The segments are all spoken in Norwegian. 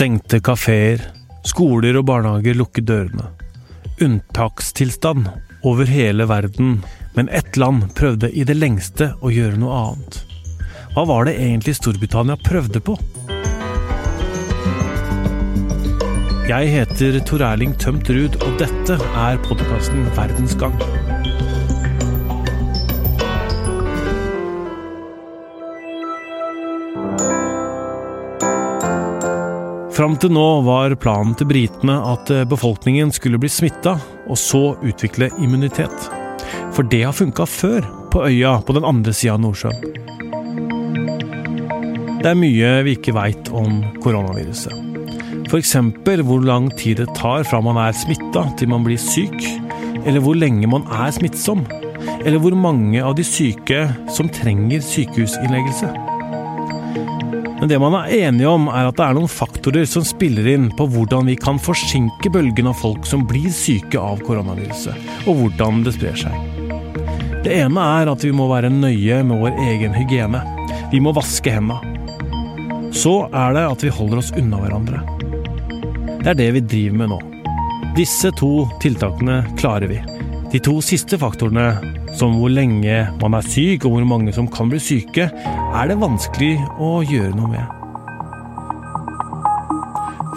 Stengte kafeer, skoler og barnehager lukket dørene. Unntakstilstand over hele verden, men ett land prøvde i det lengste å gjøre noe annet. Hva var det egentlig Storbritannia prøvde på? Jeg heter Tor Erling Tømt Ruud, og dette er podkasten Verdens gang. Fram til nå var planen til britene at eh, befolkningen skulle bli smitta, og så utvikle immunitet. For det har funka før, på øya på den andre sida av Nordsjøen. Det er mye vi ikke veit om koronaviruset. F.eks. hvor lang tid det tar fra man er smitta til man blir syk, eller hvor lenge man er smittsom, eller hvor mange av de syke som trenger sykehusinnleggelse. Men det man er enige om, er at det er noen faktorer som spiller inn på hvordan vi kan forsinke bølgen av folk som blir syke av koronaviruset, og hvordan det sprer seg. Det ene er at vi må være nøye med vår egen hygiene. Vi må vaske hendene. Så er det at vi holder oss unna hverandre. Det er det vi driver med nå. Disse to tiltakene klarer vi. De to siste faktorene som hvor lenge man er syk og hvor mange som kan bli syke, er det vanskelig å gjøre noe med.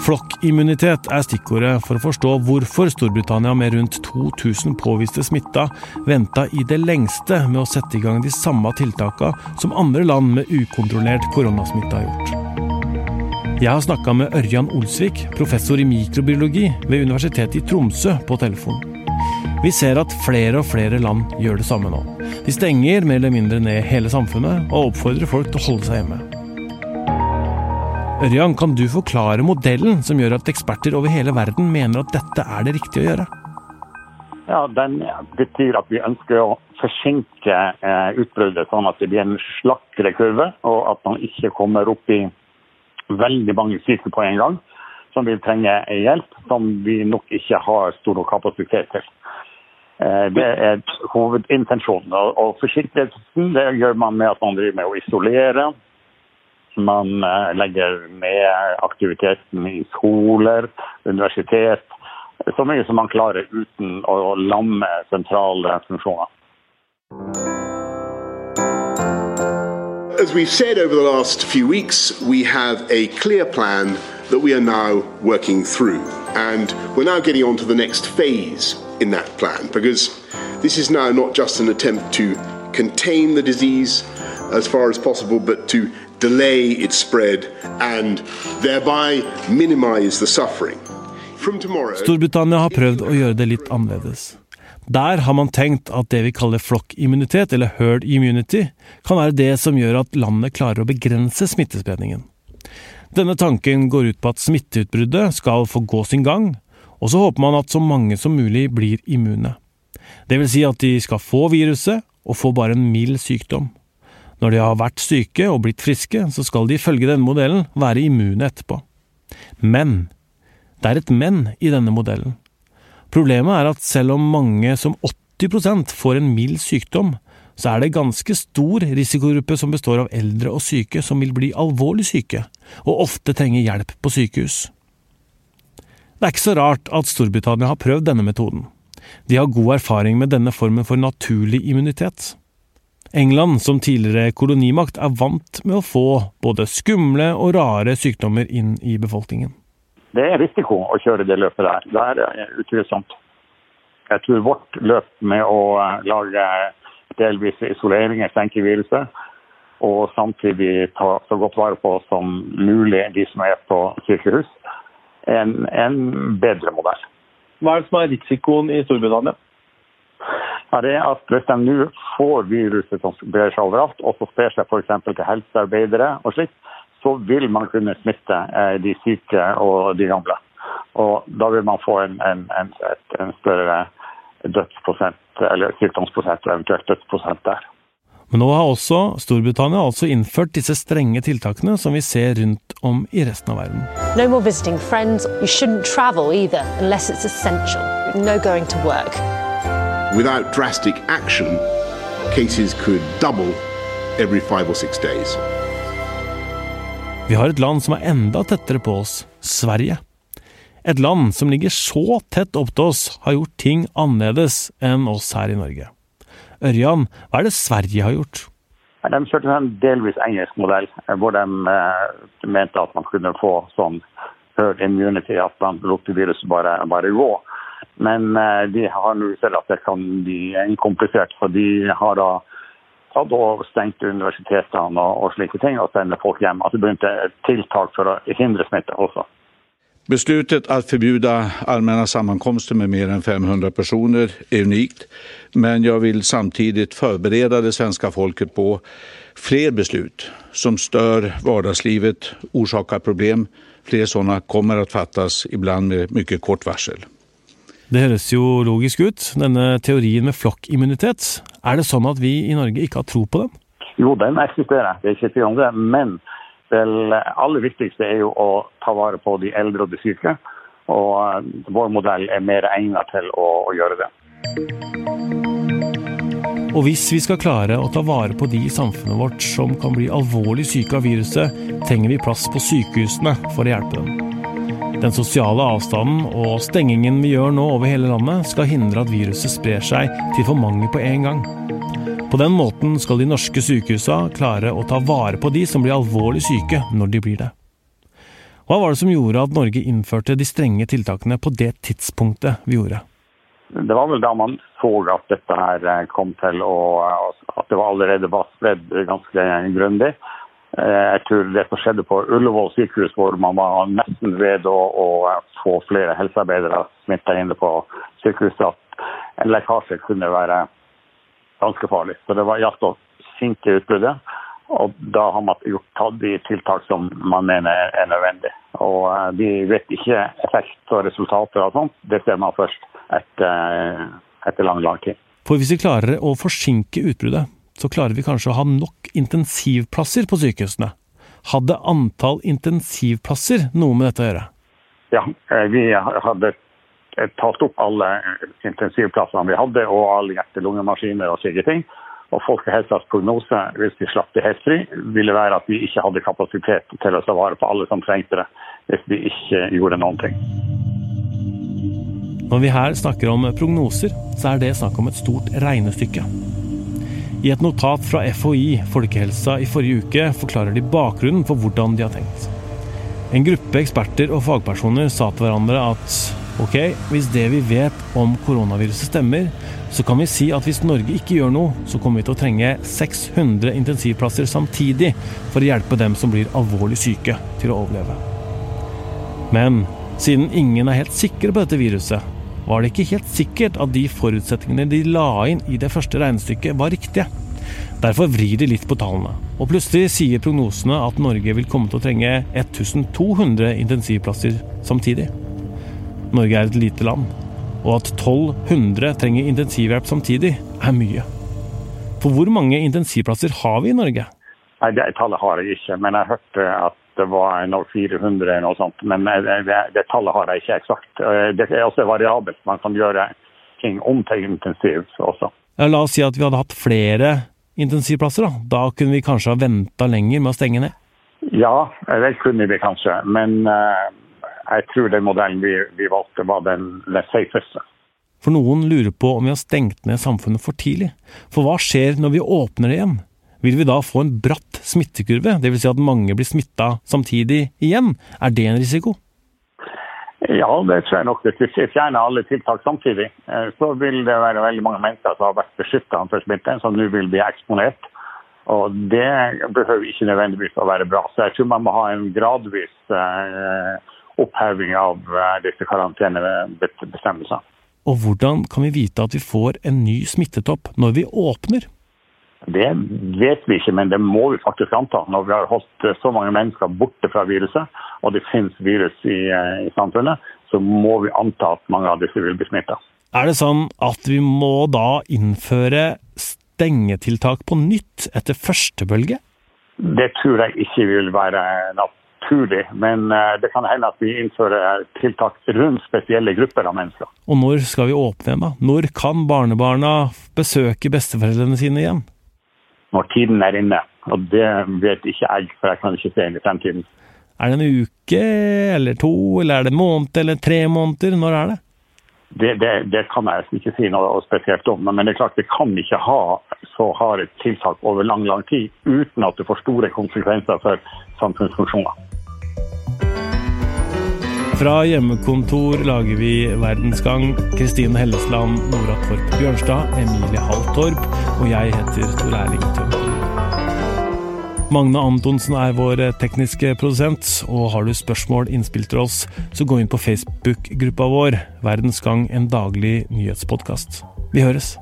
Flokkimmunitet er stikkordet for å forstå hvorfor Storbritannia med rundt 2000 påviste smitta venta i det lengste med å sette i gang de samme tiltakene som andre land med ukontrollert koronasmitte har gjort. Jeg har snakka med Ørjan Olsvik, professor i mikrobiologi ved Universitetet i Tromsø, på telefon. Vi ser at flere og flere land gjør det samme nå. De stenger mer eller mindre ned hele samfunnet og oppfordrer folk til å holde seg hjemme. Ørjan, kan du forklare modellen som gjør at eksperter over hele verden mener at dette er det riktige å gjøre? Ja, Den betyr at vi ønsker å forsinke eh, utbruddet, sånn at det blir en slakkere kurve, og at man ikke kommer opp i veldig mange syke på en gang som vil trenge hjelp, som vi nok ikke har stor nok kapasitet til. Eh, det er hovedintensjonen. Og forsiktigheten det gjør man med at man driver med å isolere. Man eh, legger ned aktiviteten i skoler, universitet. Så mye som man klarer uten å lamme sentrale funksjoner. As we've said over the last few weeks, we have a clear plan that we are now working through. And we're now getting on to the next phase in that plan because this is now not just an attempt to contain the disease as far as possible, but to delay its spread and thereby minimize the suffering. Storbritannia har prøvd å gjøre det litt annerledes. Der har man tenkt at det vi kaller flokkimmunitet, eller herd immunity, kan være det som gjør at landet klarer å begrense smittespredningen. Denne tanken går ut på at smitteutbruddet skal få gå sin gang, og så håper man at så mange som mulig blir immune. Det vil si at de skal få viruset, og få bare en mild sykdom. Når de har vært syke og blitt friske, så skal de ifølge denne modellen være immune etterpå. Men det er et men i denne modellen. Problemet er at selv om mange som 80% får en mild sykdom, så er det ganske stor risikogruppe som består av eldre og syke som vil bli alvorlig syke, og ofte trenger hjelp på sykehus. Det er ikke så rart at Storbritannia har prøvd denne metoden. De har god erfaring med denne formen for naturlig immunitet. England, som tidligere kolonimakt, er vant med å få både skumle og rare sykdommer inn i befolkningen. Det er risiko å kjøre det løpet der. Det er utvilsomt. Jeg tror vårt løp med å lage delvis isolering, senke viruset, og samtidig ta så godt vare på som mulig de som er på sykehus, en, en bedre modell. Hva er det som er risikoen i Storbritannia? Ja, det er at Hvis de nå får viruset som brer seg overalt, og så sprer seg f.eks. til helsearbeidere og slikt, så vil man kunne smitte eh, de syke og de gamle. Og Da vil man få en, en, en, en større dødsprosent, eller sykdomsprosent eventuelt dødsprosent der. Men nå har også Storbritannia altså innført disse strenge tiltakene som vi ser rundt om i resten av verden. No more visiting friends. You shouldn't travel either unless it's essential. No going to work. Without drastic action, cases could double every five or six days. Vi har et land som er enda tettere på oss, Sverige. Et land som ligger så tett opp til oss, har gjort ting annerledes enn oss her i Norge. Ørjan, hva er det Sverige har gjort? De kjørte en delvis engelsk modell, hvor de eh, mente at man kunne få sånn herd immunity, at man lot viruset bare, bare gå. Men eh, de har nå sett at det kan bli komplisert, for de har da tatt og stengt universitetene og, og slike ting og sender folk hjem. Det begynte tiltak for å hindre smitte også. Beslutet att förbjuda allmänna sammankomster med mer än 500 personer är unikt, men jag vill samtidigt förbereda det svenska folket på fler beslut som stör vardagslivet, orsakar problem. Fler sådana kommer att fattas, ibland med mycket kort varsel. Det høres jo logisk ut, denne teorien med flokkimmunitet. Er det sånn at vi i Norge ikke har tro på den? Jo, den eksisterer, det er ikke tvil om det. Men det aller viktigste er jo å ta vare på de eldre og de syke. Og eh, vår modell er mer egnet til å, å gjøre det. Og hvis vi skal klare å ta vare på de i samfunnet vårt som kan bli alvorlig syke av viruset, trenger vi plass på sykehusene for å hjelpe dem. Den sosiale avstanden og stengingen vi gjør nå over hele landet, skal hindre at viruset sprer seg til for mange på en gang. På den måten skal de norske sykehusene klare å ta vare på de som blir alvorlig syke når de blir det. Hva var det som gjorde at Norge innførte de strenge tiltakene på det tidspunktet vi gjorde? Det var vel da man så at dette her eh, kom til å At det allerede var spredd ganske grundig. Eh, jeg tror det skjedde på Ullevål sykehus, hvor man var nesten ved å få flere helsearbeidere smitta inne på sykehuset, at en lekkasje kunne være ganske farlig. Så det var gjaldt å sinke utbruddet. Og da har man gjort tatt de tiltak som man mener er nødvendig. Og eh, de vet ikke effekt og resultater og sånt. Det ser man først etter, eh, etter lang, lang tid. For hvis vi klarer å forsinke utbruddet, så klarer vi kanskje å ha nok intensivplasser på sykehusene. Hadde antall intensivplasser noe med dette å gjøre? Ja, eh, vi hadde Eh, tatt opp alle intensivplassene vi hadde, og alle hjerte-lungemaskiner og slike ting. Og Folkehelsas prognose, hvis vi slapp det helt fri, ville være at vi ikke hadde kapasitet til å ta vare på alle som trengte det, hvis vi ikke gjorde noen ting. Når vi her snakker om prognoser, så er det snakk om et stort regnestykke. I et notat fra FHI, Folkehelsa, i forrige uke forklarer de bakgrunnen for hvordan de har tenkt. En gruppe eksperter og fagpersoner sa til hverandre at Ok, Hvis det vi vet om koronaviruset stemmer, så kan vi si at hvis Norge ikke gjør noe, så kommer vi til å trenge 600 intensivplasser samtidig for å hjelpe dem som blir alvorlig syke, til å overleve. Men siden ingen er helt sikre på dette viruset, var det ikke helt sikkert at de forutsetningene de la inn i det første regnestykket, var riktige. Derfor vrir de litt på tallene. Og plutselig sier prognosene at Norge vil komme til å trenge 1200 intensivplasser samtidig. Norge er et lite land, og at 1200 trenger intensivhjelp samtidig, er mye. For hvor mange intensivplasser har vi i Norge? Nei, Det tallet har jeg ikke, men jeg hørte at det var 400 eller noe sånt. Men det, det, tallet har jeg ikke eksakt. Det er også variabelt. Man kan gjøre ting om til intensiv også. Ja, la oss si at vi hadde hatt flere intensivplasser. Da Da kunne vi kanskje ha venta lenger med å stenge ned? Ja, det kunne vi kanskje. Men uh, jeg tror den modellen vi, vi valgte, var den, den safeste. For noen lurer på om vi har stengt ned samfunnet for tidlig. For hva skjer når vi åpner det igjen? Vil vi da få en bratt smittekurve, dvs. Si at mange blir smitta samtidig igjen? Er det en risiko? Ja, det tror jeg nok. Hvis vi fjerner alle tiltak samtidig, eh, så vil det være veldig mange mennesker som har vært beskytta for smitte, som nå vil bli eksponert. Og det behøver ikke nødvendigvis å være bra. Så jeg tror man må ha en gradvis eh, oppheving av eh, disse karantenebestemmelsene. Og hvordan kan vi vite at vi får en ny smittetopp når vi åpner? Det vet vi ikke, men det må vi faktisk anta. Når vi har holdt så mange mennesker borte fra viruset, og det finnes virus i, eh, i samfunnet, så må vi anta at mange av disse vil bli smitta. Er det sånn at vi må da innføre stengetiltak på nytt etter første bølge? Det tror jeg ikke vil være natt naturlig, men eh, det kan hende at vi innfører tiltak rundt spesielle grupper av mennesker. Og når skal vi åpne igjen, da? Når kan barnebarna besøke besteforeldrene sine igjen? når tiden er inne. Og det vet ikke jeg, for jeg kan ikke se inn i fremtiden. Er det en uke eller to, eller er det en måned eller tre måneder? Når er det? Det, det, det kan jeg ikke si noe spesielt om. Men det er klart vi kan ikke ha så harde tiltak over lang lang tid uten at det får store konsekvenser for samfunnsfunksjoner. Fra hjemmekontor lager vi Verdensgang. Kristine Hellesland, Nora Torp Bjørnstad, Emilie Halltorp og jeg heter Tor Erling Tømmer. Magne Antonsen er vår tekniske produsent, og har du spørsmål, innspill til oss, så gå inn på Facebook-gruppa vår Verdens Gang, en daglig nyhetspodkast. Vi høres!